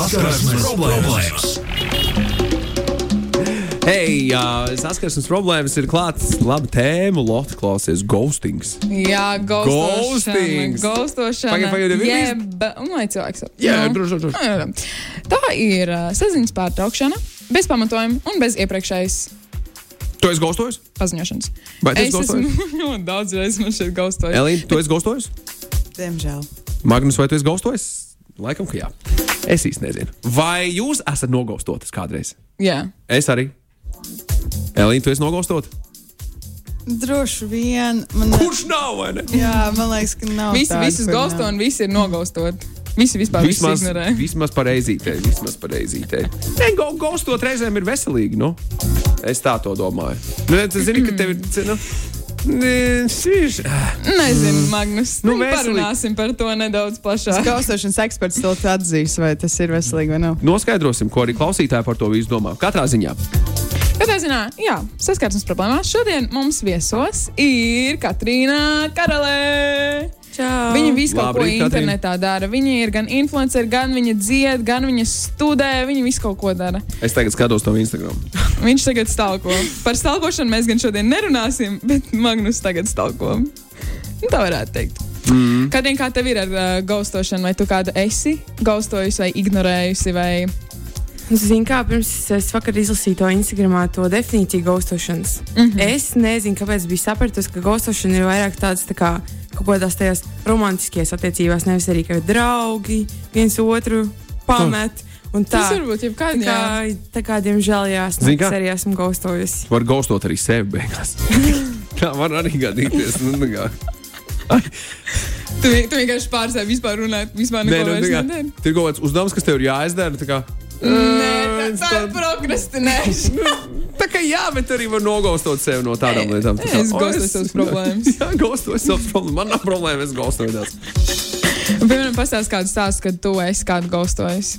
Saskarsmes problēmas! Hei, uh, saskarsmes problēmas ir klāts. Labi, tēma, Lotte, klausies, ghostings. Jā, Ghostings. ghostošana. Pagaid, pagaid, ir Jeb, un lai cilvēks. Jā, Nu, droši, droši. jā, jā. Tā ir uh, saziņas pārtraukšana, bez pamatojuma un bez iepriekšējas Tu esi ghostojis? paziņošanas. Vai tu esi Es ghostojis? esmu ļoti daudz reizes man šeit ghostojis. Elīna, tu esi ghostojis? Diemžēl. Magnus, vai tu esi ghostojis? Laikam, ka jā. Es īsti nezinu. Vai jūs esat nogaustotas kādreiz? Jā. Es arī. Elīna, tu esi nogaustot? Droši vien. Man, Kurš nav? vai ne? jā, man liekas, ka nav. Visi, kur gausto un visi ir nogaustot. Visi vispār visu Vismaz, ignorē. vismaz pareizītē, vismaz pareizītē. Nē, go, gaustot reizēm ir veselīgi. Nu? Es tā to domāju. Nu, tu zini, ka tev ir. Nu, nē, šis- Nezinu, Magnus. Nu, veselīgi. parunāsim par to nedaudz plašāk. Gaustošanas eksperts to atzīs, vai tas ir veselīgi vai nav. Noskaidrosim, ko arī klausītāji par to visu domā. Katrā ziņā. Katrā ziņā, jā, saskarsmes problēmās šodien mums viesos ir Katrīna Karalē. Čau! Viņa visu kaut ko Katrīna. internetā dara. Viņa ir gan influencer, gan viņa dzied, gan viņa studē. Viņa visu kaut ko dara. Es tagad skatos to Instagram. Viņš tagad stalko. Par stalkošanu mēs gan šodien nerunāsim, bet Magnus tagad stalko. Nu, tā varētu teikt. Mm. Kādien kā tev ir ar uh, gaustošanu? Vai tu kādu esi gaustojusi vai ignorējusi? Vai... Zinu, kā pirms es vakar izlasīju to Instagramā, to definīciju gaustošanas. Mm. -hmm. Es nezinu, kāpēc biju sapratusi, ka gaustošana ir vairāk tāds tā kā kaut kādās tajās romantiskajās attiecībās, nevis arī kā draugi viens otru pamet. un Tā, Tas varbūt tā jebkādā kā, tā kā, diemžēl, jā, es Zini arī esmu gaustojusi. Var gaustot arī sevi beigās. Tā var arī gadīties. Nu, tā. Tu, tu vienkārši pārstāvi vispār runāt, vispār Nē, neko nu, vairs tā nedari. tur ir kaut kāds uzdevums, kas tev ir jāizdara. Nē, tā, tā ir prokrastinēšana. tā kā jā, bet arī var nogaustot sevi no tādām lietām. Tā kā, Es "O, gaustoju savas problēmas." Jā, gaustoju savas problēmas. Man nav problēma, es gaustoju tās. Piemēram, pastāst kādu stāstu, kad tu esi kādu gaustojis.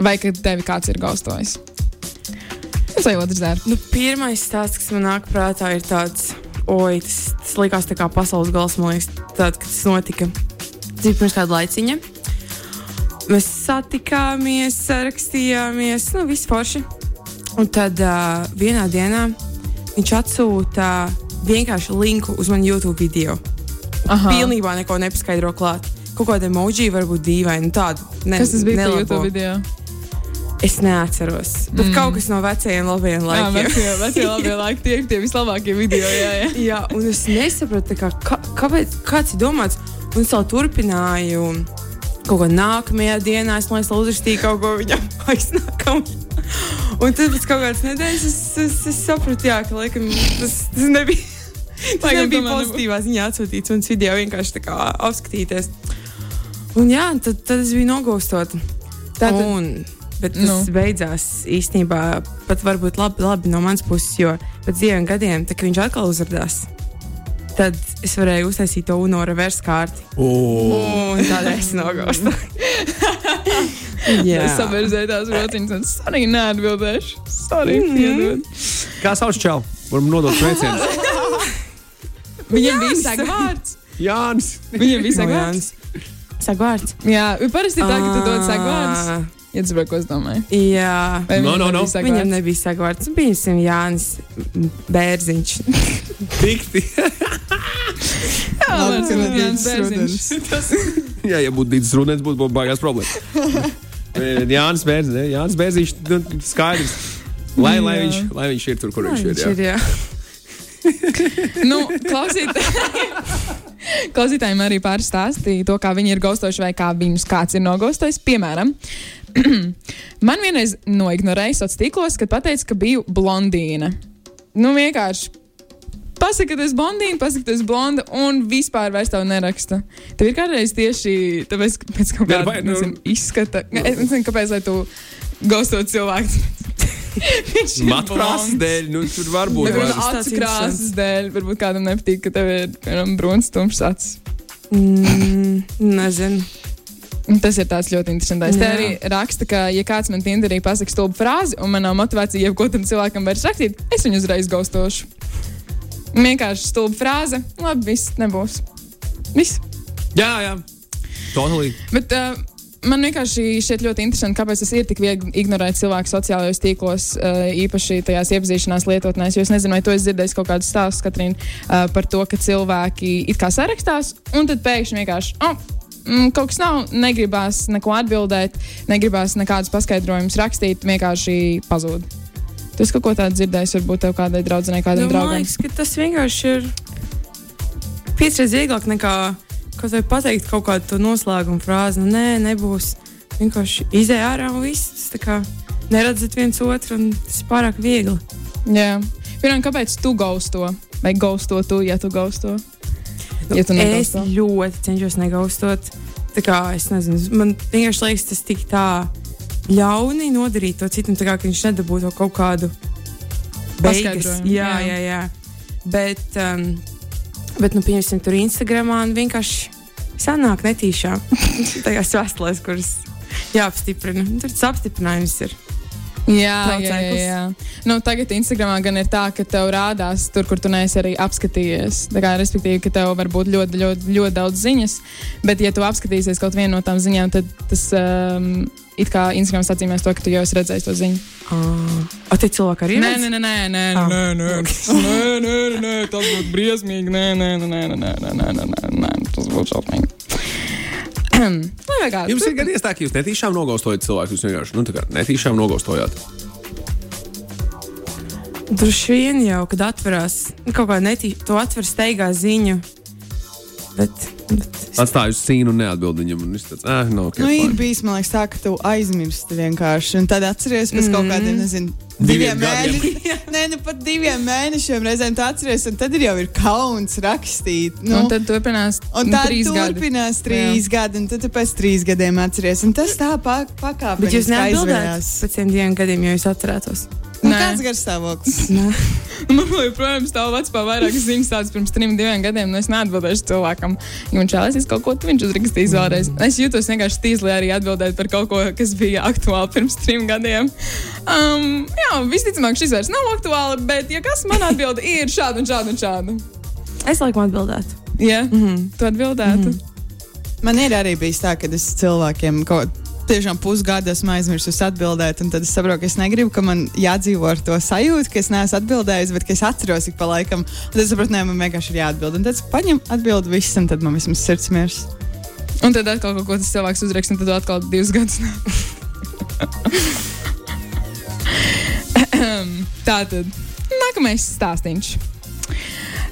Vai kad tevi kāds ir gaustojis. Tas jau otrs dara. Nu, pirmais stāsts, kas man nāk prātā, ir tāds, oi, tas, tas likās tā kā pasaules gals, man liekas, tād, kad tas notika. Tas bija pirms kāda laiciņa. Mēs satikāmies, sarakstījāmies, nu, viss forši. Un tad uh, vienā dienā viņš atsūta vienkārši linku uz manu YouTube video. Aha. Pilnībā neko nepaskaidro klāt. Kaut kāda emoji varbūt dīvaina. nu, Tāda ne, Kas tas bija nelabo. YouTube video? Es neatceros. Bet mm. kaut kas no vecajiem labajiem Jā, laikiem. vecie, vecie labie laiki, tie ir tie vislabākie video. Jā, jā. Jā, un es nesapratu, kā, kā, kāpēc, kāds ir domāts. Un es vēl turpināju kaut ko nākamajā dienā. Es domāju, ka uzrakstīju kaut ko viņam aiznākamajā. Un tad pēc kaut kādas nedēļas es, es, es sapratu, jā, ka laikam, tas, tas nebija. Tas Laikam nebija pozitīvā ziņā atsūtīts mans video, vienkārši tā kā apskatīties. Un jā, tad, tad es biju nogaustota. Tātad- Un, bet tas Nu. beidzās īstenībā pat varbūt labi, labi no manas puses, jo pēc diviem gadiem, viņš atkal uzrādījās, tad es varēju uztaisīt to UNO reverse kārti. Oh. Un tādēļ es nogaustu. Jā, Es savērzēju tās rociņas, un arī neatbildēšu. Sorry, Mhm. piedod. Kā sauc čau? Varam nodot sveicienus. Viņam bija sagvārds. Jānis. Viņam bija sagvārds. Sagvārds. Jā, parasti tā, ka tu dod Ja tu saproti, ko es domāju. Jā. No, no, no. nebija sagvārds? Viņam nebija sagvārds. Bijām Jānis Bērziņš. Tikti. Jā, man ka liekas, Dīdzis bērziņš. Jā, ja būtu Dīdis Runēns, būtu baigās problēma. Jānis Bērziņš, ne? Jānis Bērziņš, nu, skaidrs. Lai, lai, Jā. viņš, lai viņš ir tur, kur viņš ir. Jā. ir, jā. Nu, klausītājiem. Klausītājiem arī pārstāstīja to, kā viņi ir gaustojuši vai kā viņus kāds ir nogostojis. Piemēram, man vienreiz noignorēja sociālos tīklos, kad pateica, ka biju blondīna. Nu, vienkārši. Pasaka, ka tu esi blondīna, pasaka, ka tu esi blonda, un vispār vairs tev neraksta. Tev ir kādreiz tieši tāpēc, ka pēc kaut kāda nu- izskata. Es nezinu, kāpēc, lai tu gaustot cilvēku. Viņš ir Matkrāsas blonds. dēļ, nu, tur var būt. Tāds acu krāsas dēļ, varbūt kādam nepatīk, ka tev ir piemēram brūns, tumšs acis. Mm, nezinu. Un Tas ir tāds ļoti interesants. Te arī raksta, ka, ja kāds man Tinderī pasakā stulbu frāzi, un man nav motivācija jebko tam cilvēkam vairs rakstīt, es viņu uzreiz gaustošu. Vienkārši stulba frāze, labi, viss nebūs. Viss. Jā, jā. Totally. Bet uh, man vienkārši šķiet ļoti interesanti, kāpēc tas ir tik viegli ignorēt cilvēku sociālajos tīklos, uh, īpaši tajās iepazīšanās lietotnēs. Jo es nezinu, vai tu esi dzirdējis kaut kādus stāstus, Katrīna, uh, par to, ka cilvēki it kā sarakstās, un tad pēkšņi vienkārši. Oh, Kaut kas nav, negribās neko atbildēt, negribās nekādus paskaidrojumus rakstīt, vienkārši pazūd. Tu esi kaut ko tādu dzirdējis, varbūt tev kādai draudzenei, kādam Nu, man draugam. liekas, ka tas vienkārši ir piecreiz vieglāk nekā kaut vai pateikt kaut kādu noslēgumu frāzi. Nu, nē, nebūs. Vienkārši izēj ārā un viss. Neredzat viens otru, un tas ir pārāk viegli. Jā, piemēram, kāpēc tu gausto? Vai gausto tu, ja tu gausto? Ja tu es ļoti cenšos negaustot. Tā kā es nezinu, man vienkārši liekas, tas tik tā ļauni nodarīt to citam, kā viņš nedabūtu kaut kādu beigas. Jā, jā. jā, jā. Bet, um, bet nu, pieņemsim, tur Instagramā un vienkārši sanāk netīšām. Tajās vēstulēs, kuras jāapstiprina. Tur tas apstiprinājums ir. Jā, jā, jā, jā. Nu, tagad Instagramā gan ir tā, ka tev rādās tur, kur tu neesi arī apskatījies. Tā kā, respektīvi, ka tev var būt ļoti, ļoti, ļoti daudz ziņas, bet, ja tu apskatīsies kaut vienu no tām ziņām, tad tas um, it kā Instagram atzīmēs to, ka tu jau esi redzējis to ziņu. Ah, tie cilvēki arī Nē, redz? nē, nē, nē, nē, Ah. nē, nē, nē, nē, nē, tas būtu briesmīgi. Nē, nē, nē, nē, nē, nē, nē, nē, nē, nē, tas būtu šausmīgi. Jums ir gadījies tā, ka jūs netīšām nogaustojat cilvēku. Jūs vienkārši nu, netīšām nogaustojāt. Droši vien jau, kad atverās kaut kāda netīša, to atver steigā ziņu. Bet, bet Atstāju sīnu un neatbildu viņam. Un tāds, ah, no, okay, Nu, ir fine." bijis, man liekas, tā, ka tu aizmirsti vienkārši. Un tad atceries pēc kaut kādiem, nezinu, diviem Diviem mēnešiem. Nē, nu pat diviem mēnešiem reizēm tu atceries, un tad ir jau ir kauns rakstīt. Nu, Un tad turpinās Un tā trīs gadi. turpinās trīs gadi, un tad tu pēc trīs gadiem atceries. Un tas tā pa, pakāpeniski Bet jūs neatbildējāt pēc tiem diviem gadiem, jo jūs atcerētos. Nu, Nē. kāds garstāvoklis? Man joprojām stāv vecā vairākas ziņas tādas pirms trim, diviem gadiem. Nu, es neatbildēšu cilvēkam, jo viņš vēlēsies kaut ko, tu viņš uzrakstīs vēlreiz. Es jūtos vienkārši tīzli arī atbildēt par kaut ko, kas bija aktuāli pirms trim gadiem. Um, jā, visticamāk, šis vairs nav aktuāli, bet, ja kas man atbild, ir šāda un šāda un šāda. Es laikam atbildētu. Jā, mm -hmm. tu atbildētu. Mm. -hmm. Man ir arī bijis tā, ka es cilvēkiem kaut tiešām pusgadu esmu aizmirsis atbildēt, un tad es saprotu, ka es negribu, ka man jādzīvo ar to sajūtu, ka es neesmu atbildējis, bet es atceros ik pa laikam. Tad es saprotu, nē, man vienkārši ir jāatbild. Un tad es paņemu atbildi viss, un tad man vismaz sirds miers. Un tad atkal kaut ko tas cilvēks uzraksta, un tad atkal divus gadus. Tā tad nākamais stāstījums.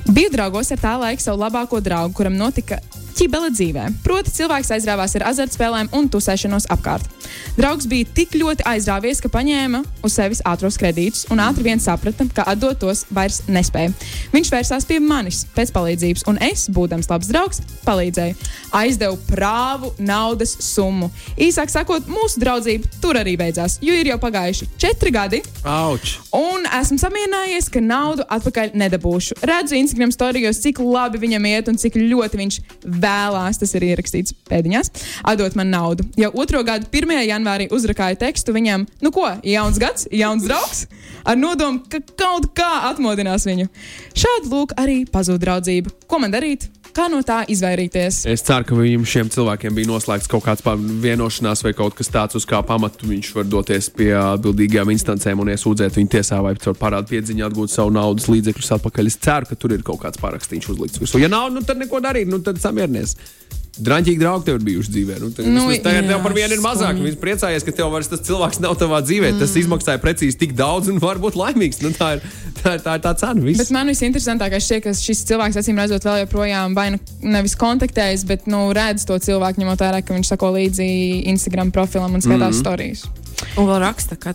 Biju draugos ar tā laika savu labāko draugu, kuram notika ķibele dzīvē. Proti, cilvēks aizrāvās ar azartspēlēm un tusēšanos apkārt. Draugs bija tik ļoti aizrāvies, ka paņēma uz sevis ātros kredītus un ātri vien saprata, ka atdot tos vairs nespēja. Viņš vērsās pie manis pēc palīdzības, un es, būdams labs draugs, palīdzēju. Aizdevu prāvu naudas summu. Īsāk sakot, mūsu draudzība tur arī beidzās, jo ir jau pagājuši četri gadi. Auč! Un esmu samierinājies, ka naudu atpakaļ nedabūšu. Redzu Instagram storijos, cik labi viņam iet un cik ļoti viņš vēlās, tas ir ierakstīts pēdiņās, atdot man naudu. Jau otro gadu 1. janvārī uzrakāju tekstu viņam, nu ko, jauns gads, jauns draugs, ar nodomu, ka kaut kā atmodinās viņu. Šādi lūk arī pazūd draudzība. Ko man darīt? Kā no tā izvairīties? Es ceru, ka viņam šiem cilvēkiem bija noslēgts kaut kāds vienošanās vai kaut kas tāds, uz kā pamatu viņš var doties pie atbildīgajām instancēm un iesūdzēt viņu tiesā vai caur parādu piedziņu atgūt savu naudas līdzekļus atpakaļ. Es ceru, ka tur ir kaut kāds parakstīns uzlikts. virsū. Ja nav, nu tad neko darīt, nu tad samierinies. Draņķīgi draugi tev ir bijuši dzīvē. Nu, tagad, Nu, nu, tagad jā, tev par vienu ir mazāk. Viņš priecājies, ka tev vairs tas cilvēks nav tavā dzīvē. Mm. Tas izmaksāja precīzi tik daudz un var būt laimīgs. Nu, tā, ir, tā, ir, tā tā cena. Viss. Bet man visinteresantākais šķiet, ka šis cilvēks, acīm redzot, vēl joprojām vai nu nevis kontaktējas, bet nu, redz to cilvēku, ņemot vērā, ka viņš sako līdzi Instagram profilam un skatās mm -hmm. stāstus. Un vēl raksta, ka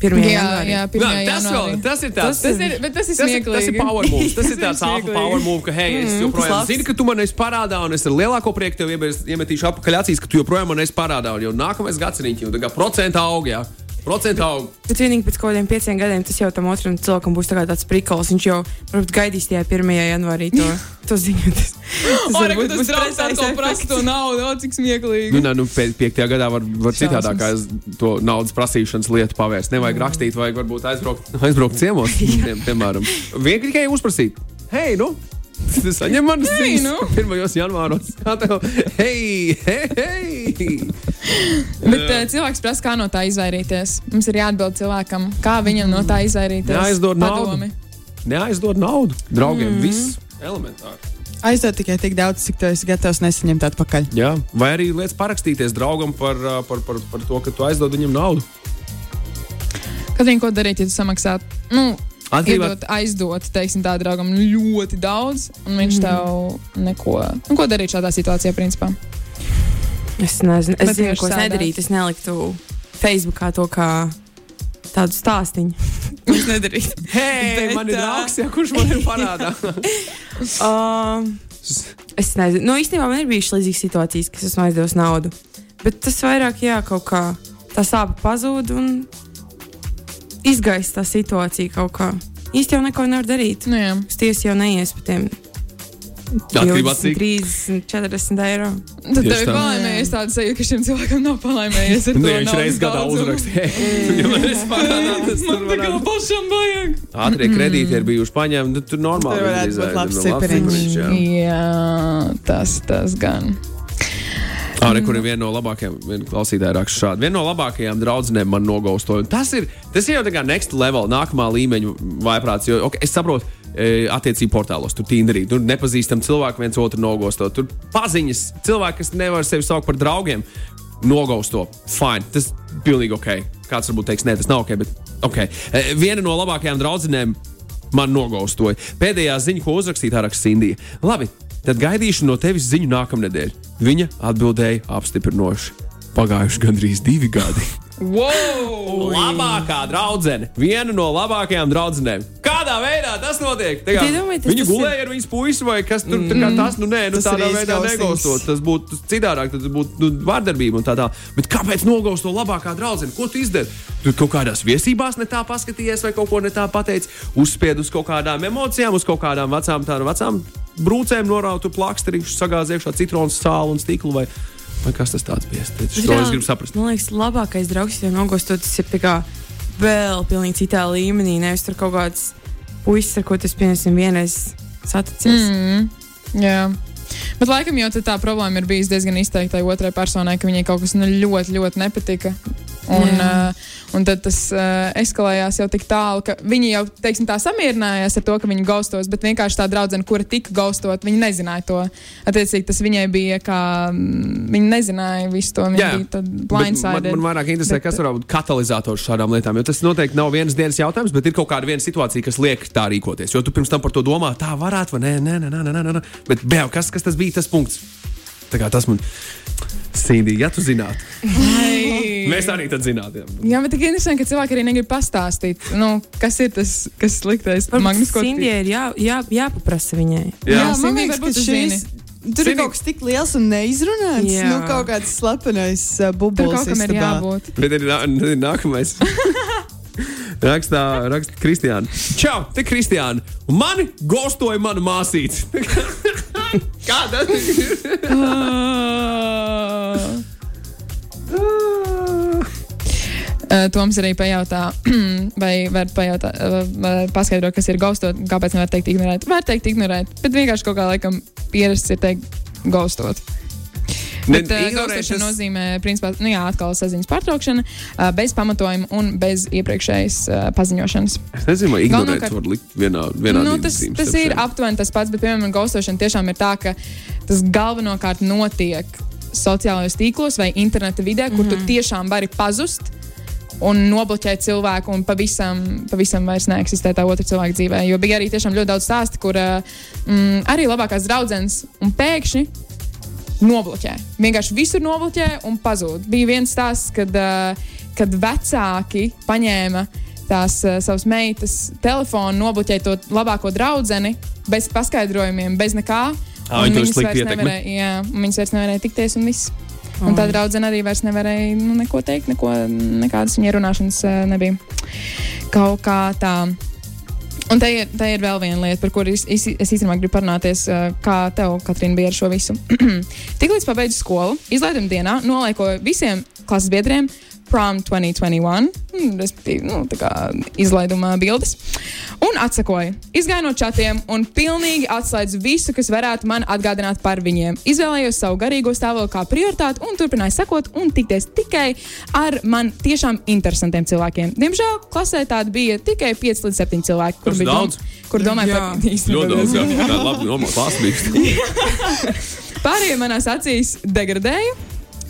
1. Jā, janvārī. jā, Jā, pirmajā tas, vēl, janvārī. tas ir tāds. Tas ir, bet tas ir Tas ir, smieklīgi. tas ir power move. Tas ir Tas ir tāds alfa smieklīgi. power move, ka, hei, es Mm, joprojām zinu, ka tu man esi parādā, un es ar lielāko prieku tev iemetīšu apakaļ acīs, ka tu joprojām man esi parādā. Un jau nākamais gads ir jau tā kā procenta aug, jā. Procenta aug. Bet vienīgi pēc kaut kādiem pieciem gadiem tas jau tam otram cilvēkam būs tā tāds prikols. Viņš jau varbūt gaidīs tajā 1. janvārī to, to ziņu. Tas, tas O, varbūt tas būs draugs efekts. to naudu, o, cik smieklīgi. Nu, nē, nu, pie- piektajā gadā var, var Šausmas. citādāk to naudas prasīšanas lietu pavērst. Nevajag rakstīt, vajag varbūt aizbraukt, aizbraukt ciemos, pie, piemēram. Vienkārši tikai uzprasīt, hei, nu! Saņem manas ziņas nu. 1. janvāros. Kā tev? Hei, hei, hei! Bet uh, cilvēks prasa, kā no tā izvairīties. Mums ir jāatbild cilvēkam, kā viņam no tā izvairīties. Neaizdod naudu. Padomi. Neaizdod naudu draugiem. Mm. Viss elementāri. Aizdod tikai tik daudz, cik tu esi gatavs nesaņemt atpakaļ. Jā. Vai arī lietas parakstīties draugam par, par, par, par to, ka tu aizdod viņam naudu. Kad viņi ko darīt, ja tu samaksā? Nu, Atkarībā Iedot, aizdot, teiksim, tā draugam ļoti daudz, un viņš tev neko. Nu, ko darīt šādā situācijā, principā? Es nezinu, es Bet zinu, ko es nedarītu. Es neliktu Facebookā to kā tādu stāstīnu. es nedarītu. Hei, Bet, man ir draugs, ja, kurš man ir parādā. Um, es nezinu, nu īstenībā man ir bijušas līdzīgas situācijas, kas esmu aizdevusi naudu. Bet tas vairāk, jā, kaut kā tā sāpe pazūd un izgaisa tā situācija kaut kā. Īsti jau neko nevar darīt. Nu, tiesu jau neies par tiem Atkarībā 20, cik. 30, 40 eiro. Tad Tieši tev ir tā. palaimējies tāda sajūta, ka šim cilvēkam nav palaimējies. ar Nu, viņš naudas reizes gadā uzrakstīja, ja man tā kā pašam vajag. Ātrie kredīti ir bijuši paņemti, nu, tur normāli Tur varētu ir būt labs cipariņš, jā. Tas, tas gan. Arī kur ir viena no labākajām, viena klausītāja raksta šādi. Viena no labākajām draudzenēm man nogaustoja. Tas ir, tas ir jau tā kā next level, nākamā līmeņa vaiprāts. Jo, okay, es saprotu, attiecību portālos, tur tīndarī, tur nepazīstam cilvēku viens otru nogausto. Tur paziņas, cilvēki, kas nevar sevi saukt par draugiem, nogausto. Fine, tas ir pilnīgi ok. Kāds varbūt teiks, nē, tas nav ok, bet ok. E, Viena no labākajām draudzenēm man nogaustoja. Pēdējā ziņa, ko uzrakstīja, tā raksta Indija. Labi, tad gaidīšu no tevis ziņu nākamnedēļ. Viņa atbildēja apstiprinoši. Pagājuši gandrīz divi gadi. Wow! Labākā draudzene, viena no labākajām draudzenēm. Kādā veidā tas notiek? Tā kā, iedomājieties, viņa gulēja ar viņas puisi, vai kas tur mm. tas, nu nē, nu, Tas tādā ir veidā negaustot. Tas būtu citādāk, tas būtu nu, vārdarbība un tā tālāk. Bet kāpēc nogaust to labākā draudzene? Ko tu izdari? Tu kaut kādās viesībās ne tā paskatījies, vai kaut ko ne tā pateici, uzspied uz kaut kādām emocijām, uz kaut kādām vecām, tādām vecām brūcēm, norautu plāksteri, sagāzējuši iekšā citronu sāli un stiklu. Vai, vai kas tas tāds bija? Tas to es gribu saprast. Man liekas, labākais draugs, ja nogostot, tas ir tā kā vēl pilnīgi citā līmenī. Nevis tur kaut kāds puisis, ar ko tas piemēram vienreiz saticies. Mm. Jā. Bet laikam jau tā problēma ir bijusi diezgan izteikta otrai personai, ka viņai kaut kas nu, ļoti, ļoti nepatika. Un, uh, un tad tas uh, eskalējās jau tik tālu, ka viņi jau teiksim, tā samierinājās ar to, ka viņi gaustos, bet vienkārši tā draudzene, kura tika gaustot, viņa nezināja to. Attiecīgi, tas viņai bija kā. mm, Viņa nezināja visu to. Viņa Jā, bija Bet Man, blindsided. man vairāk interesē, Bet- kas var būt katalizators šādām lietām. Jo tas noteikti nav vienas dienas jautājums, bet ir kaut kāda viena situācija, kas liek tā rīkoties. Jo tu pirms tam par to domā, tā varētu, vai nē, nē, nē, nē, nē, nē. Bet bēl, kas, kas tas bija tas punkts? Tā kā tas man sīdīja, ja tu zinātu. Ai. Mēs arī tad zinātu. jā. Jā, bet tik interesanti, ka cilvēki arī negrib pastāstīt, nu, kas ir tas, kas sliktais. Magnus, ko tu- Sindijai ir jā, jā, jāpaprasa viņai. Jā. Jā, man Sindija, liekas, varbūt ka šīs. Tur Sindija- ir kaut kas tik liels un neizrunāts. Jā. Nu, kaut kāds slepenais uh, Tur bublis. kaut kam ir jābūt. Bet ir, nā- ir nākamais. Rakstā, raksta Kristiāna. Čau, te Kristiāna. Mani gostoja mana māsīca. Kā tas ir? Uh, Toms arī pajautā, vai var pajautāt, uh, paskaidrot, kas ir gaustot, kāpēc nevar teikt ignorēt. Var teikt ignorēt, bet vienkārši kaut kā laikam pierasts ir teikt gaustot. Bet uh, gaustošana nozīmē, principā, nu jā, atkal saziņas pārtraukšana, uh, bez pamatojuma un bez iepriekšējas uh, paziņošanas. Es nezinu, vai ignorēt Galvenokārt- var likt vienā, vienā Nu, tas, tas ir aptuveni tas pats, bet, piemēram, gaustošana tiešām ir tā, ka tas galvenokārt notiek sociālajos tīklos vai interneta vidē, kur mm -hmm. tu tiešām vari pazust un nobloķēt cilvēku, un pavisam, pavisam vairs neeksistē tā otra cilvēka dzīvē. Jo bija arī tiešām ļoti daudz stāstu, kur uh, mm, arī labākās draudzenes un pēkšņi nobloķē. Vienkārši visur nobloķē un pazūd. Bija viens stāsts, kad, uh, kad vecāki paņēma tās uh, savas meitas telefonu, nobloķēja to labāko draugu bez paskaidrojumiem, bez nekā. Viņi to viņas slikti ietekmē? jā, viņas vairs nevarēja tikties un viss. Un tā draudzene arī vairs nevarēja nu, neko teikt, neko, nekādas viņa runāšanas uh, nebija. Kaut kā tā. Un te ir, te ir vēl viena lieta, par kuru es, es, es īstenībā gribu parunāties, uh, kā tev, Katrīna, bija ar šo visu. Tiklīdz pabeidzu skolu, izlaiduma dienā noliekoju visiem klases biedriem Prom 2021, mm, respektīvi, nu, tā kā izlaiduma bildes. Un atsakoju, izgāju no čatiem un pilnīgi atslēdzu visu, kas varētu man atgādināt par viņiem. Izvēlējos savu garīgo stāvokli kā prioritāti un turpināju sekot un tikties tikai ar man tiešām interesantiem cilvēkiem. Diemžēl klasē tādi bija tikai 5 līdz 7 cilvēki, kur Tas bija daudz. kur domāju Jā. par īstenībā Ļoti daudz, jā. Tā labi, normāli klāsmīgs. Pārējie manās acīs degradēja.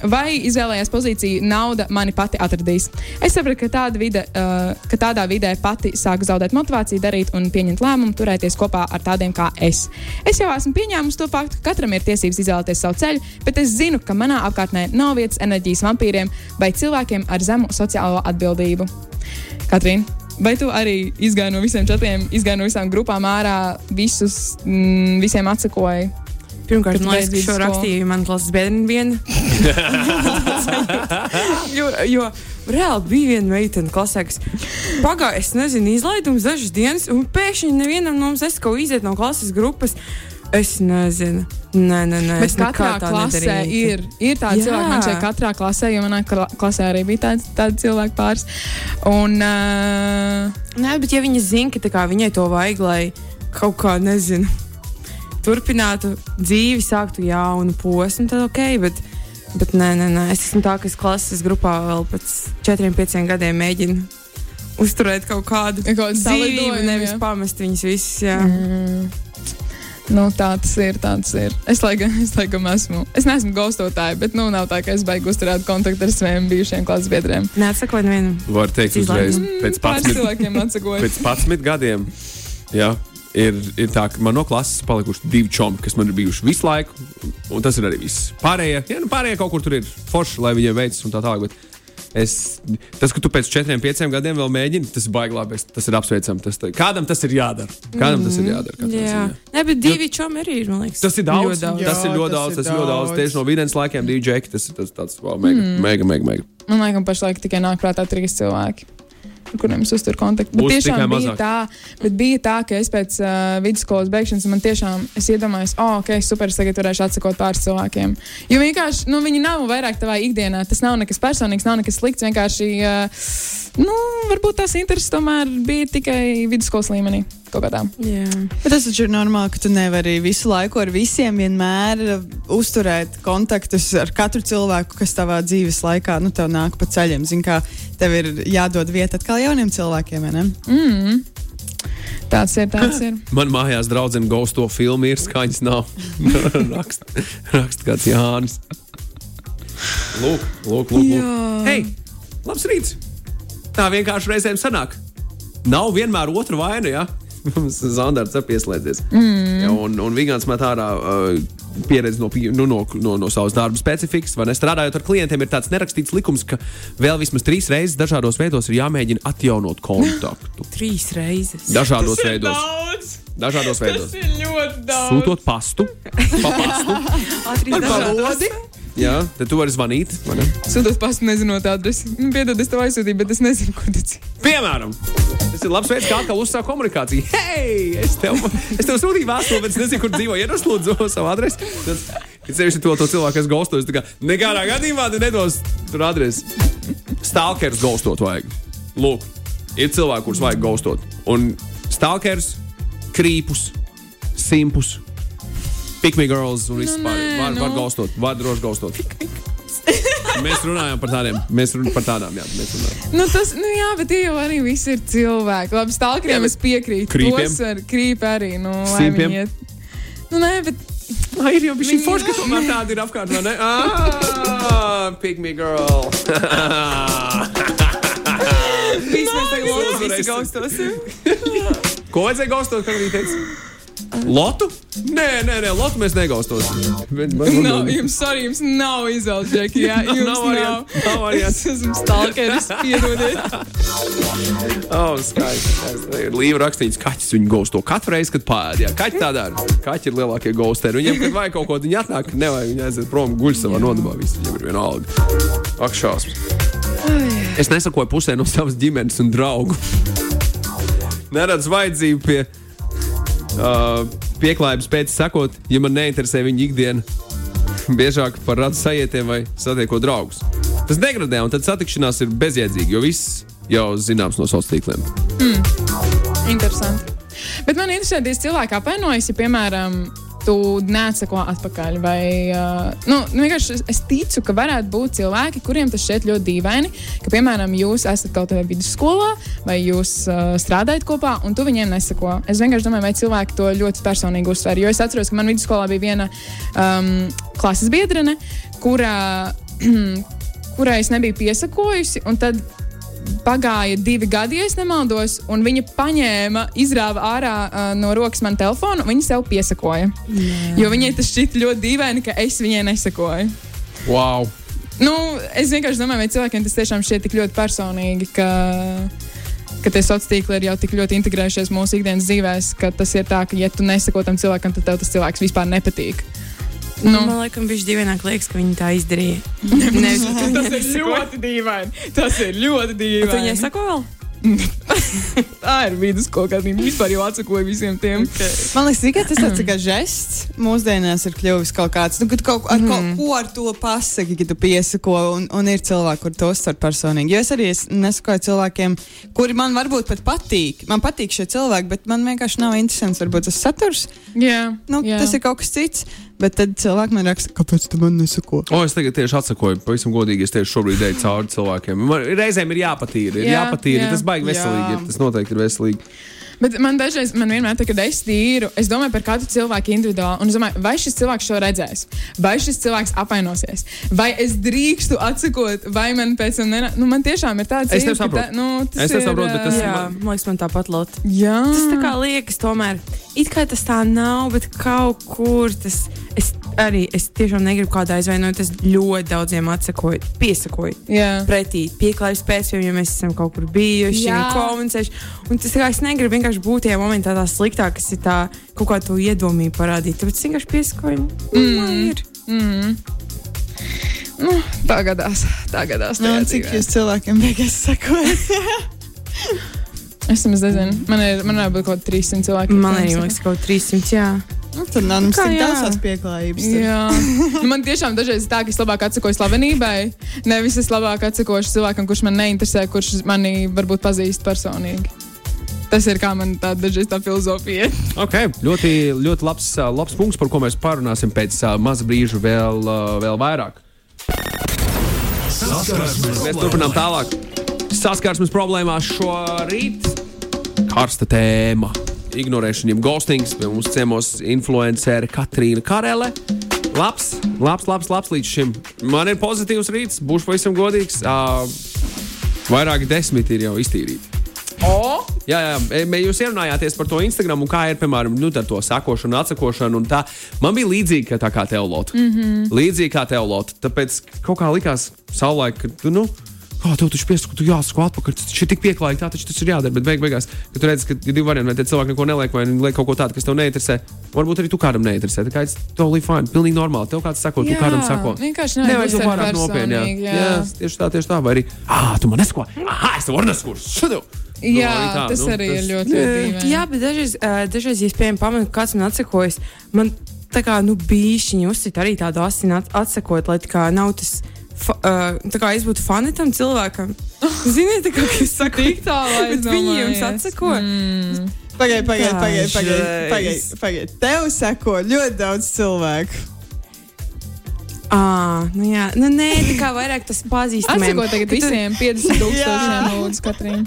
Vai izvēlējās pozīciju, nauda mani pati atradīs. Es sapratu, ka, tāda vide, uh, ka tādā vidē pati sāku zaudēt motivāciju darīt un pieņemt lēmumu, turēties kopā ar tādiem kā es. Es jau esmu pieņēmusi to faktu, ka katram ir tiesības izvēlēties savu ceļu, bet es zinu, ka manā apkārtnē nav vietas enerģijas vampīriem vai cilvēkiem ar zemu sociālo atbildību. Katrīna, vai tu arī izgāji no visiem čatriem, izgāji no visām grupām ārā, visus, mm, visiem atsakoji? Pirmkārt, man liekas, ka šo rakstīja man klases biedrene viena. jo, jo reāli bija viena meitene klasē, kas pagāja, es nezinu, izlaidums dažas dienas, un pēkšņi nevienam no mums es kaut iziet no klases grupas. Es nezinu. Nē, nē, nē. Bet es katrā klasē nedarītu. ir, ir tādi Jā. cilvēki, man šeit katrā klasē, jo manā kla- klasē arī bija tāds, tādi cilvēki pāris. Un, uh, Nē, bet ja viņa zina, ka viņai to vajag, lai kaut kā, nezinu, turpinātu dzīvi, sāktu jaunu posmu, tad ok. Bet, bet nē, nē, nē, es esmu tā, kas klases grupā vēl pēc četriem, pieciem gadiem mēģina uzturēt kaut kādu dzīvību, nevis jā. pamest viņus visus. Jā. Mm. nu, tā tas ir. Tā tas ir. Es, laikam, es laikam esmu. Es neesmu gaustotāja, bet nu, nav tā, ka es beigšu uzturēt kontaktu ar saviem bijušiem klases biedriem. Neatsakoju nevienam. Var teikt, uzreiz pēc Pāris 11, cilvēkiem atsakoju. pēc 11 gadiem. Jā. Ir, ir tā, ka man no klases palikuši divi čomi, kas man ir bijuši visu laiku. Un tas ir arī viss. Pārējie, jā, nu, pārējie kaut kur tur ir forši, lai viņiem veicas un tā tālāk. Bet es, tas, ka tu pēc četriem, pieciem gadiem vēl mēģini, tas ir baigi labi. Tas ir apsveicami. Tas, kādam tas ir jādara? Kādam tas ir jādara? katrā Jā, ziņā. Nē, bet divi čomi arī ir. Tas ir daudz. Daudz. Tas ir Jā, ļoti daudz. Tas ir ļoti daudz. Tieši no videns laikiem DJ. Tas ir tas, tāds wow, mega, mm. mega, mega, mega. Man liekas, pašlaik tikai nāk prātā trīs cilvēki. Kuriem es uzturu kontaktu. Bet Būs tiešām bija tā, bet bija tā, ka es pēc uh, vidusskolas beigšanas man tiešām iedomājos, oh, ok, super, es tagad varēšu atsakot pāris cilvēkiem. Jo vienkārši nu, viņi nav vairāk tavā ikdienā. Tas nav nekas personīgs, nav nekas slikts. Vienkārši, uh, nu, varbūt tās intereses tomēr bija tikai vidusskolas līmenī. Kaut kā tā. Jā. Bet tas taču ir normāli, ka tu nevari visu laiku ar visiem vienmēr uzturēt kontaktus ar katru cilvēku, kas tavā dzīves laikā nu, tev nāk pa ceļiem. Zini, kā tev ir jādod vieta atkal jauniem cilvēkiem. vai ne? Mm. Tāds ir, tāds ir. Man mājās draudzene gauž to filmu, ir skaņas nav. raksta, raksta kāds Jānis. Lūk, lūk, lūk. lūk. Hei, labs rīts! Tā vienkārši reizēm sanāk. Nav vienmēr otra vaina, ja? Zandarts ir pieslēdzies. Mm. Ja, un, un Vigants met ārā uh, pieredzi no, nu, no, no, no savas darba specifikas. vai ne? Strādājot ar klientiem, ir tāds nerakstīts likums, ka vēl vismaz trīs reizes dažādos veidos ir jāmēģina atjaunot kontaktu. Trīs reizes. Dažādos veidos. daudz. Dažādos veidos. ir ļoti daudz. Sūtot pastu, pa pastu. Ātri Valodi? Jā, tad tu vari zvanīt. Sūtot pastu, nezinot adresi. Nu, Piedod, es tev aizsūtīju, bet es nezinu, kur tas ir. Piemēram, tas ir labs veids, kā atkal uzsākt komunikāciju. Hei, es tev, es tev sūtīju vēstuli, bet es nezinu, kur dzīvo. Iedos lūdzu savu adresi. Tad, kad sevišķi to, to cilvēku, kas gaustojas, tā kā nekādā gadījumā tu nedos tur adresi. Stalkers gaustot vajag. Lūk, ir cilvēki, kurus vajag gaustot. Un stalkers, krīpus, simpus. Pick me girls un viss Nu, pārējais. Var, nu. var gaustot, var droši gaustot. Mēs runājam par tādiem, mēs runājam par tādām, jā. Nu, tas, nu, jā, bet tie jau arī visi ir cilvēki. Labi, stalkeriem es piekrītu. krīpiem? Tos var krīp arī. Nu, lai viņi iet. Nu, nē, bet Ai, ir jau bija šī forša, ka tomēr tāda ir apkārt, vai ne? Ah, pick me girl. Visi mēs tagad lotus visi gaustosim. Ko vajadzēja gaustot, kad viņi teica? Lotu? Nē, nē, nē, lotu mēs bet- nav, jums, sorry, jums nav izvēles, Džeki. Jā, jums Nav nav. nav variantu. Es esmu stalkeris, piedodiet. Oh, skaisti. skaisti. Līva rakstīts, kaķis viņu gausto katru reizi, kad pāēd. Jā, kaķi tā dara. Kaķi ir lielākie gausteri. Viņiem, kad vajag kaut ko, viņi atnāk, nevajag viņi aiziet prom, guļ savā nodabā. Viss viņiem ir vienalga. Ak, šausmas. Es nesakoju pusē no savas ģimenes un draugu. Neredzu vajadzību pie uh, pieklājības pēc sakot, ja man neinteresē viņa ikdiena. Biežāk par radu sajietiem vai satiekot draugus. Tas degradē, un tad satikšanās ir bezjēdzīga, jo viss jau zināms no sociāliem tīkliem. Interesanti. Bet man interesē, ja cilvēki apvainojas, ja, piemēram, tu neatsako atpakaļ. Vai, uh, nu, nu, es- es ticu, ka varētu būt cilvēki, kuriem tas šķiet ļoti dīvaini, ka, piemēram, jūs esat kaut kādā vidusskolā vai jūs uh, strādājat kopā, un tu viņiem nesako. Es vienkārši domāju, vai cilvēki to ļoti personīgi uztver. Jo es atceros, ka man vidusskolā bija viena um, klases biedrene, kurā, kurai es nebiju piesakojusi. un tad pagāja divi gadi, ja nemaldos, un viņa paņēma, izrāva ārā uh, no rokas man telefonu, un viņa sev piesakoja. Jā. Jo viņai tas šķita ļoti dīvaini, ka es viņai nesakoju. Wow! Nu, es vienkārši domāju, vai cilvēkiem tas tiešām šķiet tik ļoti personīgi, ka, ka tie sociālie tīkli ir jau tik ļoti integrējušies mūsu ikdienas dzīvēs, ka tas ir tā, ka, ja tu nesako tam cilvēkam, tad tev tas cilvēks vispār nepatīk. Nu. Man liekas, viņš dīvaināk liekas, ka viņi tā izdarīja. Nevis, Tas ir ļoti dīvaini. Tas ir ļoti Tu viņai dīvaini. sako vēl? Tā ir vidusskola, viņi vispār jau atsakoja visiem tiem. Man liekas, tikai tas tāds kā žests mūsdienās ir kļuvis kaut kāds. Nu, kad kaut, ar, mm. Ko, ko ar to pasaki, kad tu piesako, un, un ir cilvēki, kur to uztver personīgi. Jo es arī es nesakoju cilvēkiem, kuri man varbūt pat patīk. Man patīk šie cilvēki, bet man vienkārši nav interesants varbūt tas saturs. Jā, Nu, jā. tas ir kaut kas cits. Bet tad cilvēki man raksta, kāpēc tu man nesako? O, es tagad tieši atsakoju, pavisam godīgi. Es tieši šobrīd eju cauri cilvēkiem. Man reizēm ir jāpatīra, ir Jā, jāpatīra. jā. Tas baigi veselīgi. Jā. Ir, tas noteikti ir veselīgi. Bet man dažreiz, man vienmēr tā, kad es tīru, es domāju par katru cilvēku individuāli. Un es domāju, vai šis cilvēks šo redzēs, vai šis cilvēks apvainosies, vai es drīkstu atsakot, vai man pēc tam nenā... Nu, man tiešām ir tāds Es tev ka saprotu. Tā, nu, tas Es tev ir, saprotu, bet tas- ā, Jā, man liekas, man tāpat lot. Jā, Tas tā kā liekas, tomēr it kā tas tā nav, bet kaut kur tas. Es arī es tiešām negribu kādu aizvainot. Es ļoti daudziem atsakoju, piesakoju. jā. Pretī pieklājības pēc, jo mēs esam kaut kur bijuši, un komunicējuši. Un tas kā es negribu vienkārši būt tajā momentā tā sliktā, kas ir tā kaut kā to iedomīgi parādīt. Tāpēc es vienkārši piesakoju. Mm. Ir. Mm. Nu, tā gadās. Tā gadās. Nu, cik jūs cilvēkiem beigās sakojat? Es nezinu. Man ir, man ir būt kaut kādi 300 cilvēki. Man kuriem liekas, ka kaut 300. Jā. nu, tad nav mums Kā tik jā? daudz tās pieklājības. tad. Jā, nu, man tiešām dažreiz ir tā, ka es labāk atsakoju slavenībai. Nevis es labāk atsakošu cilvēkam, kurš man neinteresē, kurš mani varbūt pazīst personīgi. Tas ir kā man tā dažreiz tā filozofija. Okay. Ļoti, ļoti labs, labs punkts, par ko mēs parunāsim pēc maza brīža vēl, vēl vairāk. Saskarsmes Mēs turpinām tālāk. Saskarsmes problēmās šorīt. Karsta tēma. Ignorēšana, jeb ghostings. Pie mums ciemos influencere Katrīna Karele. Labs, labs, labs, labs līdz šim. Man ir pozitīvs rīts, būšu pavisam godīgs. Uh, vairāki desmit ir jau iztīrīti. O! Jā, jā, jūs ierunājāties par to Instagram, un kā ir, piemēram, nu, ar to sakošanu, atsakošanu. un Tā. Man bija līdzīgi kā, tā kā teolota. Mm -hmm. Līdzīgi kā teolota. Tāpēc kaut kā likās savulaik, ka, nu, kā tev taču piesaka, tu jāsako atpakaļ, tas ir tik pieklājīgi, tā taču tas ir jādara. Bet beig beigās, kad tu redz, ka ir divi varianti, vai tie cilvēki neko neliek, vai liek kaut ko tādu, kas tev neinteresē, varbūt arī tu kādam neinteresē. Tā kā tas totally fine, pilnīgi normāli. Tev kāds sako, tu kādam sako. Vienkārši Nevajag to uztvert pārāk nopietni. Jā. personīgi, Jā, tieši tā, tieši tā. Vai arī, ah, tu man nesako, ah, es tev varu nesakot. Šādu! Jā, arī tā, tas nu, arī tas- ir ļoti, dīvaini. Jā, bet dažreiz, dažreiz ja es piemēram pamanu, ka kāds man atsakojas, man tā kā nu, bišķiņi uzsit arī tādu asinu at atsakot, lai tā kā nav tas. Fa, uh, tā kā es būtu fani tam cilvēkam. Ziniet, tā kā jūs sakāt, Tik tālu bet viņi jums atsako. Mm. Pagaidiet, pagaidiet, pagaidiet. Dažreiz. Pagaid, pagaid. Tev seko ļoti daudz cilvēku. Ah, nu jā, nu nē, tā kā vairāk tas pazīstamiem. Atsako tagad visiem 50 tūkstošiem lūdzu katriem.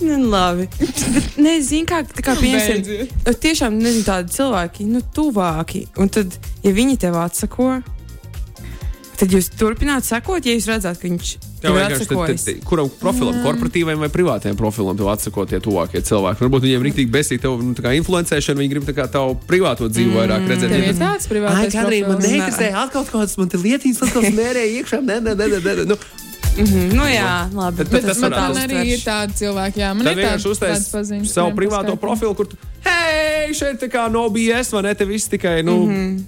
Nu, labi. Bet, nezinu, kā, tā kā piemēram, Beidziet. tiešām nezinu, tādi cilvēki, nu, tuvāki. Un tad, ja viņi tev atsako, tad jūs turpināt sekot, ja jūs redzat, ka viņš Jā, tev ir vienkārši Kuram profilam, korporatīviem vai privātajam profilam tev atsako tie tuvākie cilvēki? Varbūt viņiem rīktīgi besīk tev nu, tā kā influencēšana, viņi grib tā kā tavu privāto dzīvi vairāk redzēt. Tev Ja ir tas- tāds privātais profils? neinteresē, atkal kaut kādas man te lietīnas, atkal smērēja iekšā. Nē, nē, nē, nē, nē. Nu, Mhm, Nu, jā, labi. Bet- Bet tas man, arī ir tādi cilvēki, jā, man Tad ir tāds vienkārši uztais paziņas. savu privāto profilu, kur tu, hei, šeit tā kā no BS, vai ne? Te viss tikai, nu, mm,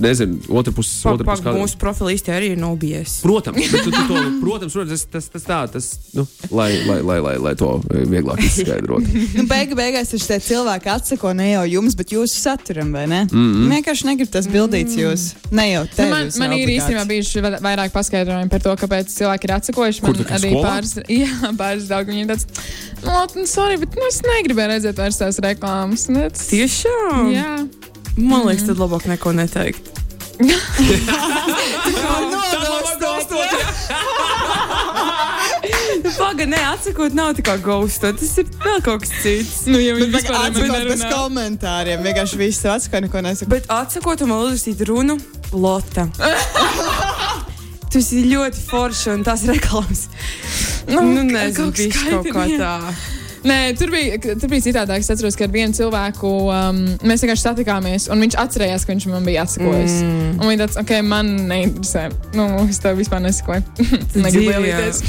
nezinu, otra puses. Puses kāda- mūsu profila īstenībā arī ir nobijies. Protams, bet tu, tu, to, protams, protams tas, tas, tas tā, tas, nu, lai, lai, lai, lai, lai to vieglāk izskaidrotu. Nu, beigu, beigās taču tie cilvēki atsako ne jau jums, bet jūsu saturam, vai ne? Mm. -hmm. Vienkārši negrib tas bildīts jūs. Ne jau Nu, tev. man, man ir īstenībā bijuši va- vairāk paskaidrojumi par to, kāpēc cilvēki ir atsakojuši. Kur Man kā arī skolā? pāris, jā, pāris draugi viņiem tāds, no, nu, sorry, bet nu, es negribēju redzēt vairs tās reklāmas. Nu, Tiešām? Jā. Man liekas, tad labāk neko neteikt. Pagaidām, ne atsakot, nav tā kā gaustot. Tas ir vēl kaut kas cits. Nu, ja viņi vispār atsakot bez komentāriem. Vienkārši viss atsako, neko nesaka. Bet atsakot, man uzrakstīt runu Lota. Tas ir ļoti forši un tās reklāmas. Nu, nu nezinu, kaut kaut kā tā. Nē, tur bija, tur bija citādāk. Es atceros, ka ar vienu cilvēku um, mēs vienkārši satikāmies, un viņš atcerējās, ka viņš man bija atsakojis. Mm. Un viņš tāds, ok, man neinteresē. Nu, es tev vispār nesakoju. Negribu lielīties.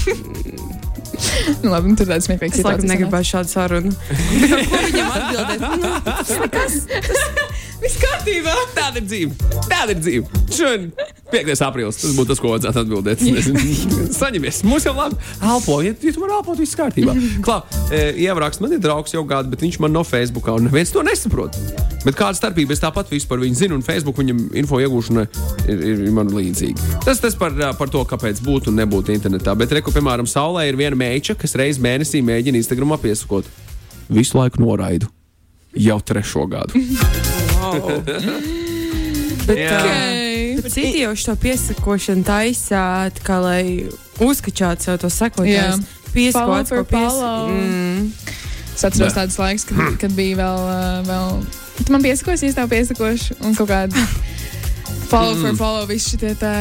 nu, labi, tur tāds smieklīgs Es laikam negribēju šādu sarunu. Bet Ko viņam atbildēt? Nu, tas nekas. sanāk. Viss kārtībā. Tāda ir dzīve. Tāda ir dzīve. Šodien 5. aprīlis. Tas būtu tas, ko vajadzētu atbildēt. Saņemies. Mums jau labi. Alpo, ja, ja tu man alpo, viss kārtībā. Klā, e, ierakst, man ir draugs jau gadu, bet viņš man no Facebookā un neviens to nesaprot. Bet kāda starpība? Es tāpat visu par viņu zinu, un Facebook viņam info iegūšana ir, ir, ir man līdzīga. Tas, tas par, par to, kāpēc būt un nebūt internetā. Bet, reku, piemēram, Saulē ir viena meitene, kas reiz mēnesī mēģina Instagramā piesakot. Visu laiku noraidu. Jau trešo gadu. Wow. Bet Jā. uh, citi jau šo piesakošanu taisa, tā kā lai uzkačātu sev to Pieskot, for ko pies... follow. Mm. Es atceros tādus laikus, kad, kad bija vēl. Uh, vēl... Tu man piesakosi, es tev piesakošu, un kaut kāda follow for follow, visi šie tā.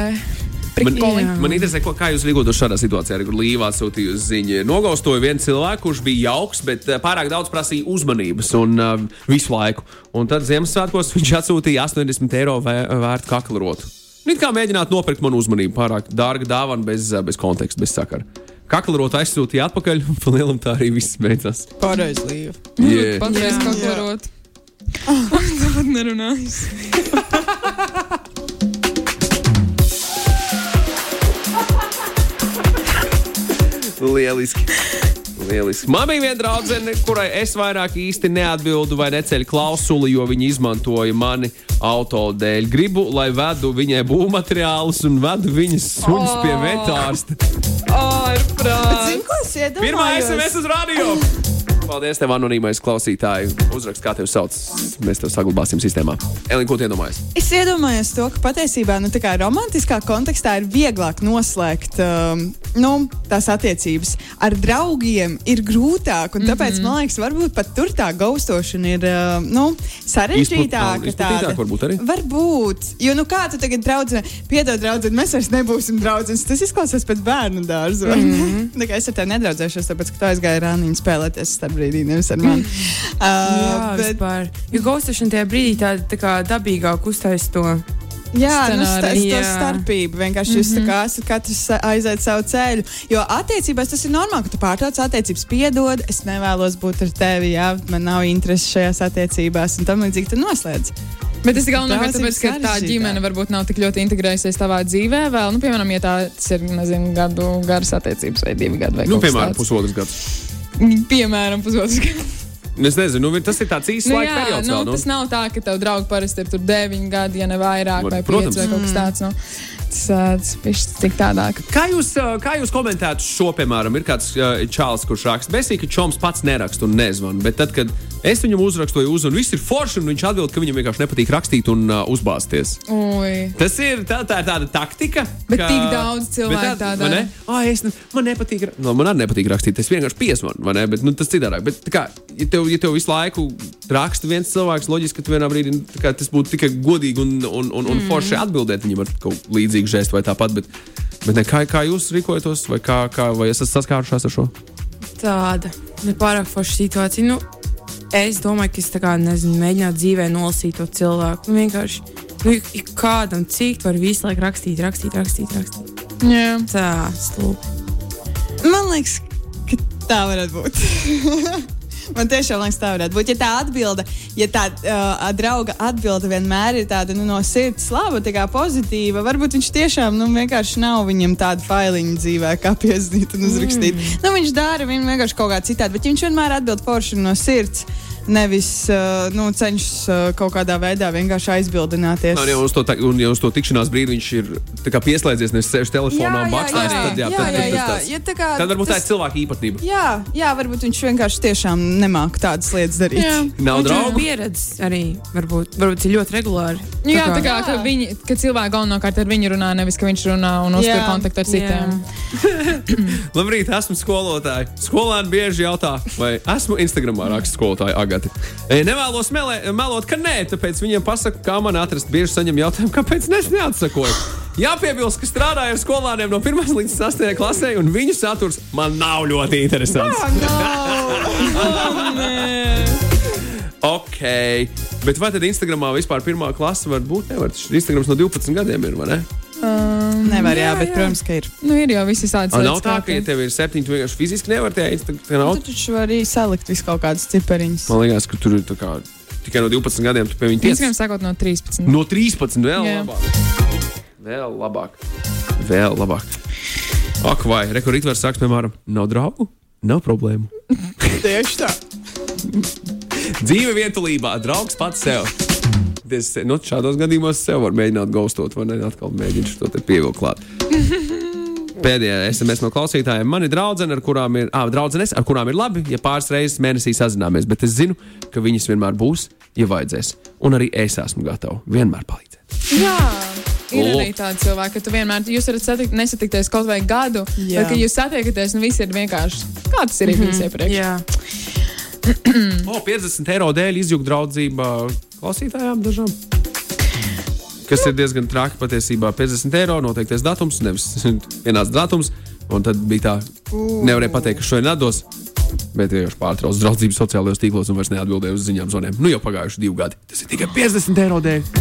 Prikoli. Jā. Man interesē, ko, kā jūs rīkotos šādā situācijā, kur Līvā sūtīja ziņu. Nogaustoja vienu cilvēku, kurš bija jauks, bet eh, pārāk daudz prasīja uzmanības un uh, visu laiku. Un tad Ziemassvētkos viņš atsūtīja 80 eiro vē, vērtu kakla rotu. Nu, it kā mēģināt nopirkt manu uzmanību, pārāk dārga dāvana, bez, eh, bez konteksta, bez sakara. Kakla rotu aizsūtīja atpakaļ, un pa lielam tā arī viss beidzās. Pareizi līva. Yeah. Patreiz Jā. kaut ko Jā. rot. Tāpat nerunājis. Lieliski. Lieliski. Man bija viena draudzene, kurai es vairāk īsti neatbildu vai neceļu klausuli, jo viņa izmantoja mani auto dēļ. Gribu, lai vedu viņai būvmateriālus un vedu viņas suņus pie vetārsta. Ko es iedomājos? Pirmā SMS uz radio! Paldies, tev, anonīmais klausītāj. Uzrakst, kā tevi sauc. Mēs tev saglabāsim sistēmā. Elīna, ko tu iedomājies? Es iedomājos to, ka patiesībā nu, tā kā romantiskā kontekstā ir vieglāk noslēgt um, nu, tās attiecības. Ar draugiem ir grūtāk, tāpēc mm -hmm. man liekas, varbūt pat tur tā gaustošana ir uh, nu, sarežģītāka. Izplat- izplatītāka varbūt arī? Varbūt. Jo nu, kā tu tagad draudzē, piedod, draudzē, mēs vairs nebūsim draugi. Tas izklausās pēc bērnu dārza. Mm -hmm. Tā es ar tevi nedraudzēšos, tāpēc, ka tu aizgāji rāniņu spēlēties starp brīdī, nevis ar mani. Uh, Jā, vispār. Jo gaustošana tajā brīdī tāda tā kā dabīgāk uztaisīt to. Jā, nu, sta, Jā. starpība. Vienkārši jūs mm -hmm. kā esat katrs aiziet savu ceļu. Jo attiecībās tas ir normāli, ka tu pārtrauc attiecības, piedod. Es nevēlos būt ar tevi, jā, man nav interesi šajās attiecībās, un tam līdzīgi tu noslēdz. Bet tas ir galvenokārt tāpēc, ka tā ģimene varbūt nav tik ļoti integrējusies tavā dzīvē. Vēl, nu, piemēram, ja tā tas ir nezinu, gadu garas attiecības vai divi gadi. Vai Nu, piemēram, pusotrs gads. Piemēram, pusotrs gads. Es nezinu, nu, tas ir tāds īsts Nu, laika periods. nu, vēl, nu. tas nav tā, ka tev draugi parasti ir tur 9 gadi, ja ne vairāk, Var- vai 5 protams. vai kaut kas tāds. Nu, tas ir tik tādāk. Kā jūs, kā jūs komentētu šo, piemēram, ir kāds čāls, kurš raksta, besīgi, ka Čoms pats neraksta un nezvan, bet tad, kad es viņam uzrakstu, uz un viss ir forši, un viņš atbild, ka viņam vienkārši nepatīk rakstīt un uh, uzbāzties. Ui. Tas ir, tā, tā ir tāda taktika. Bet tik daudz cilvēku tā ne? Ai, es, ne, man nepatīk, no, man arī nepatīk rakstīt. Es vienkārši piesvanu, vai ne? Bet nu, tas citādāk. Bet, kā, ja, tev, ja tev visu laiku raksta viens cilvēks, loģiski, ka tu vienā brīdī kā, tas būtu tikai godīgi un, un, un, un Mm. forši atbildēt viņam ar kaut kādu līdzīgu žestu vai tāpat. Bet, bet ne, kā, kā jūs rīkojaties, vai, kā, kā, vai esat saskārušās ar šo? Tāda nepārāk forša situācija. Nu, es domāju, ka es kā nezinu, mēģinātu dzīvē nolasīt to cilvēku. Nu, vienkārši nu, kādam cik var visu laiku rakstīt, rakstīt, rakstīt. rakstīt. Jā. Tā, stulbi. Man liekas, ka tā varētu būt. Man tiešām liekas, tā varētu būt. Ja tā atbilde, ja tā uh, drauga atbilde vienmēr ir tāda nu, no sirds laba, tā kā pozitīva, varbūt viņš tiešām nu, vienkārši nav viņam tāda failiņa dzīvē, kā piezīmēt un uzrakstīt. Mm. Nu, viņš dara viņu vienkārši kaut kā citādi, bet viņš vienmēr atbild forši no sirds. Nevis uh, nu, cenšas uh, kaut kādā veidā vienkārši aizbildināties. Un, ja uz to, un, ja uz to tikšanās brīdi viņš ir tā kā pieslēdzies, nevis sēž telefonā un bakstās, tad, jā, jā, tad, jā, jā. tas- Ja tā kā tad varbūt tā tas- ir cilvēka īpatnība. Jā, jā, varbūt viņš vienkārši tiešām nemāķi tādas lietas darīt. Jā. Nav draugu. pieredzējis arī, varbūt, varbūt ir ļoti regulāri. Nu, jā, tā kā Jā. ka viņi, ka cilvēki galvenokārt ar viņu runā, nevis ka viņš runā un uztur Jā. kontaktu ar citiem. Labrīt, esmu skolotāja. Skolēni bieži jautā, vai esmu Instagramā raksta skolotāja Agati. E, Nevēlos melē, melot, ka nē, tāpēc viņiem pasaka, kā man atrast. Bieži saņem jautājumu, kāpēc es neatsakoju. Jāpiebilst, ka strādāju ar skolāniem no 1 līdz 8 klasē, un viņu saturs man nav ļoti interesants. Ok, bet vai tad Instagramā vispār pirmā klase var būt? Nevar. Tas Instagrams no 12 gadiem ir, vai ne? Nevar, jā, Jā, bet, jā. protams, ka ir. Nu, ir jau visi tādi A, nav tā, ka, ja tev ir 7, tu vienkārši fiziski nevari tajā Instagramā. Tu taču vari salikt visu kaut kādus cipariņus. Man liekas, ka tur ir tā kā, tikai no 12 gadiem tu pie viņa tiec. Instagram sakot no 13. No 13 vēl Jā. labāk. Vēl labāk. Vēl labāk. Ak, vai rekords var sakt, piemēram, nav draugu? Nav problēmu. Tieši tā. Dzīve vientulībā, draugs pats sev. Es, nu, šādos gadījumos sev var mēģināt gaustot, vai ne? Atkal mēģināt to te pievilkt klāt. Pēdējā SMS no klausītājiem. Man ir draudzene, ar kurām ir, ah, draudzenes, ar kurām ir labi, ja pāris reizes mēnesī sazināmies, bet es zinu, ka viņas vienmēr būs, ja vajadzēs. Un arī es esmu gatava vienmēr palīdzēt. Jā. Ir O. arī tādi cilvēki, ka tu vienmēr, jūs varat satikt, nesatikties kaut vai gadu, bet, kad jūs satiekaties, nu viss ir vienkārši, kā tas ir bijis iepriekš. Jā, O, 50 eiro dēļ izjūgt draudzība klausītājām dažām. Kas ir diezgan traki patiesībā. 50 eiro noteiktais datums, nevis vienāds datums. Un tad bija tā, nevarēja pateikt, ka šodien atdos. Bet vienkārši pārtrauc draudzību sociālajos tīklos un vairs neatbildēja uz ziņām zonēm. Nu jau pagājuši divi gadi. Tas ir tikai 50 eiro dēļ.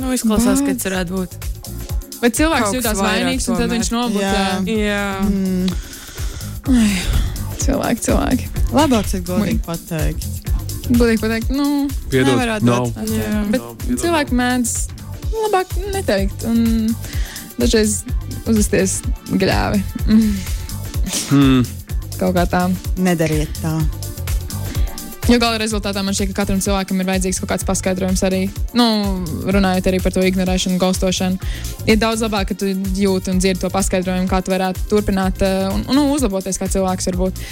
nu, izklausās, ka tas varētu būt. Bet cilvēks Kaut vairāk vainīgs, un tad viņš nobloķē. Jā, Cilvēki, cilvēki. Labāk ir godīgi pateikt. Godīgi pateikt, nu, Piedod, nav. dot. jā. bet piedod. cilvēki mēdz labāk neteikt. Un dažreiz uzvesties gļēvi. Hmm. Kaut kā tā. Nedariet tā. Jo gala rezultātā man šķiet, ka katram cilvēkam ir vajadzīgs kaut kāds paskaidrojums arī. Nu, runājot arī par to ignorēšanu, gaustošanu. Ir daudz labāk, ka tu jūti un dzirdi to paskaidrojumu, kā tu varētu turpināt uh, un, un uzlaboties kā cilvēks. Varbūt.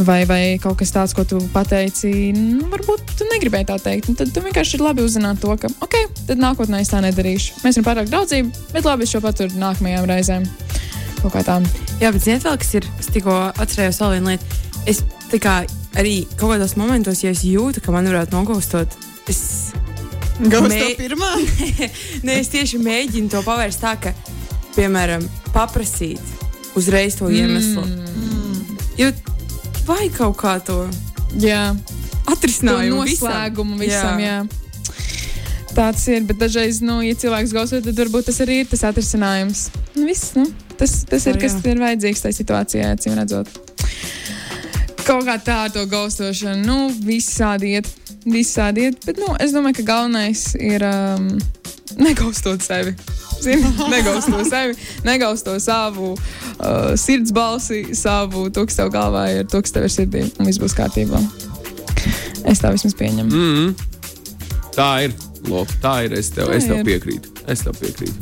Vai, vai kaut kas tāds, ko tu pateici, nu, varbūt tu negribēji tā teikt. Un Tad tu vienkārši ir labi uzzināt to, ka, ok, tad nākotnē es tā nedarīšu. Mēs esam pārāk draudzība, bet labi, es šo paturu nākamajām reizēm. Kaut kā tā. Jā, bet ziniet, vēl kas ir? Es tikko atcerējos vēl vienu lietu. Es tā kā arī kaut kādos momentos, ja es jūtu, ka man varētu nogaustot, es, Gauts Mē- to pirmā? ne, es tieši mēģinu to pavērst tā, ka, piemēram, paprasīt uzreiz to iemeslu. Mm. Jo vai kaut kā to atrisinājumu noslēgumu visam. Jā. jā. Tāds ir, bet dažreiz, nu, ja cilvēks gauso, tad varbūt tas arī ir tas atrisinājums. Nu, viss, nu, tas, tas ir, kas ir vajadzīgs tajā situācijā, acīm redzot. Kaut kā tā ar to gaustošanu, nu, visādi iet, visādi iet, bet, nu, es domāju, ka galvenais ir um, negaustot sevi. Zini, negausto sevi, negausto savu uh, sirds balsi, savu to, kas tev galvā ir, to, kas tev ir sirdī, un viss būs kārtībā. Es tā vismaz pieņemu. Mm. Tā ir. Lop, tā ir. Es tev, Tā es tev ir. piekrītu. Es tev piekrītu.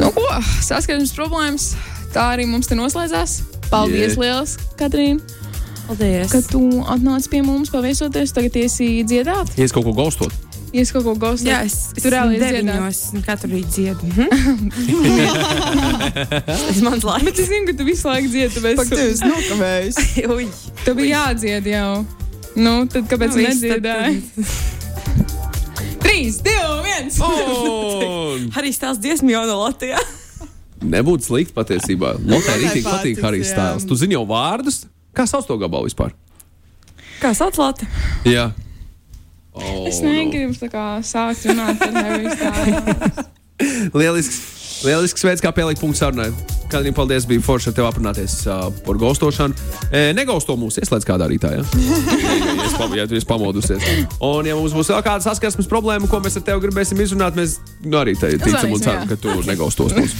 Nu, ko? Saskarsmes problēmas. Tā arī mums te noslēdzās. Paldies, Jā. liels, Katrīna, Paldies! ka tu atnāci pie mums paviesoties. Tagad iesi dziedāt. Ja es kaut ko gaustot, Ja es kaut ko gaustu, Jā, es, es Tu reāli deviņos katru rītu dziedu. Mhm. Tas mans Bet laiks. es zinu, ka tu visu laiku dziedi. Tu esi nokavējis. Ui, tev bija jādzied jau. Nu, tad kāpēc nu, nu, tad- nedziedāji? 3, 2, 1! Un Arī stāsts dziesmu jau no Latvijas. nebūtu slikti patiesībā. Lotai Lotai rītīgi patīk Harijs jā. Stāls. Tu zini jau vārdus? Kā sauc to gabalu vispār? Kā sauc Latviju? Es negribu tā kā sākt runāt ar tevi. no. Lielisks, lielisks veids, kā pielikt punktu sarunai. Kādreiz paldies, bija forši ar tevi aprunāties uh, par gaustošanu. E, negausto mūs, ieslēdz kādā rītā, ja? ja, ja, ja, tu esi pamodusies. Un, ja mums būs vēl kāda saskarsmes problēma, ko mēs ar tevi gribēsim izrunāt, mēs nu, arī te ticam un ceram, ka tu negaustos mūs.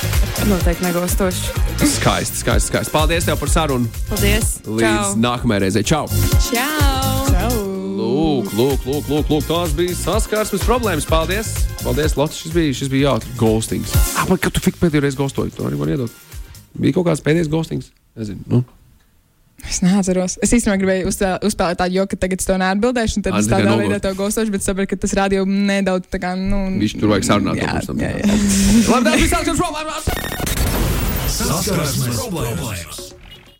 Noteikti negaustoši. Skaisti, skaisti, skaisti. Paldies tev par sarunu. Paldies! Līdz Čau. nākamajai reizei. Čau! Čau! Lūk, lūk, lūk, lūk, lūk, tās bija saskarsmes problēmas. Paldies! Paldies, Lotte. Šis bija, šis bija jautrs. Ghostings. Ah, man, kad tu fik pēdējo reizi ghostoji, to arī var iedot. Bija kaut kāds pēdējais ghostings. Nezinu. Nu. Es neatceros. Es īstenībā gribēju uzspēlēt, uzspēlēt tādu joku, ka tagad es to neatbildēšu, un tad Ā, es tādā veidā to gaustošu, bet saprotu, ka tas radio nedaudz tā kā, nu. Viņš tur vajag sarunāt. Jā, tam. jā, jā. Labi, tas bija saskarsmes problēmas. Saskarsmes problēmas.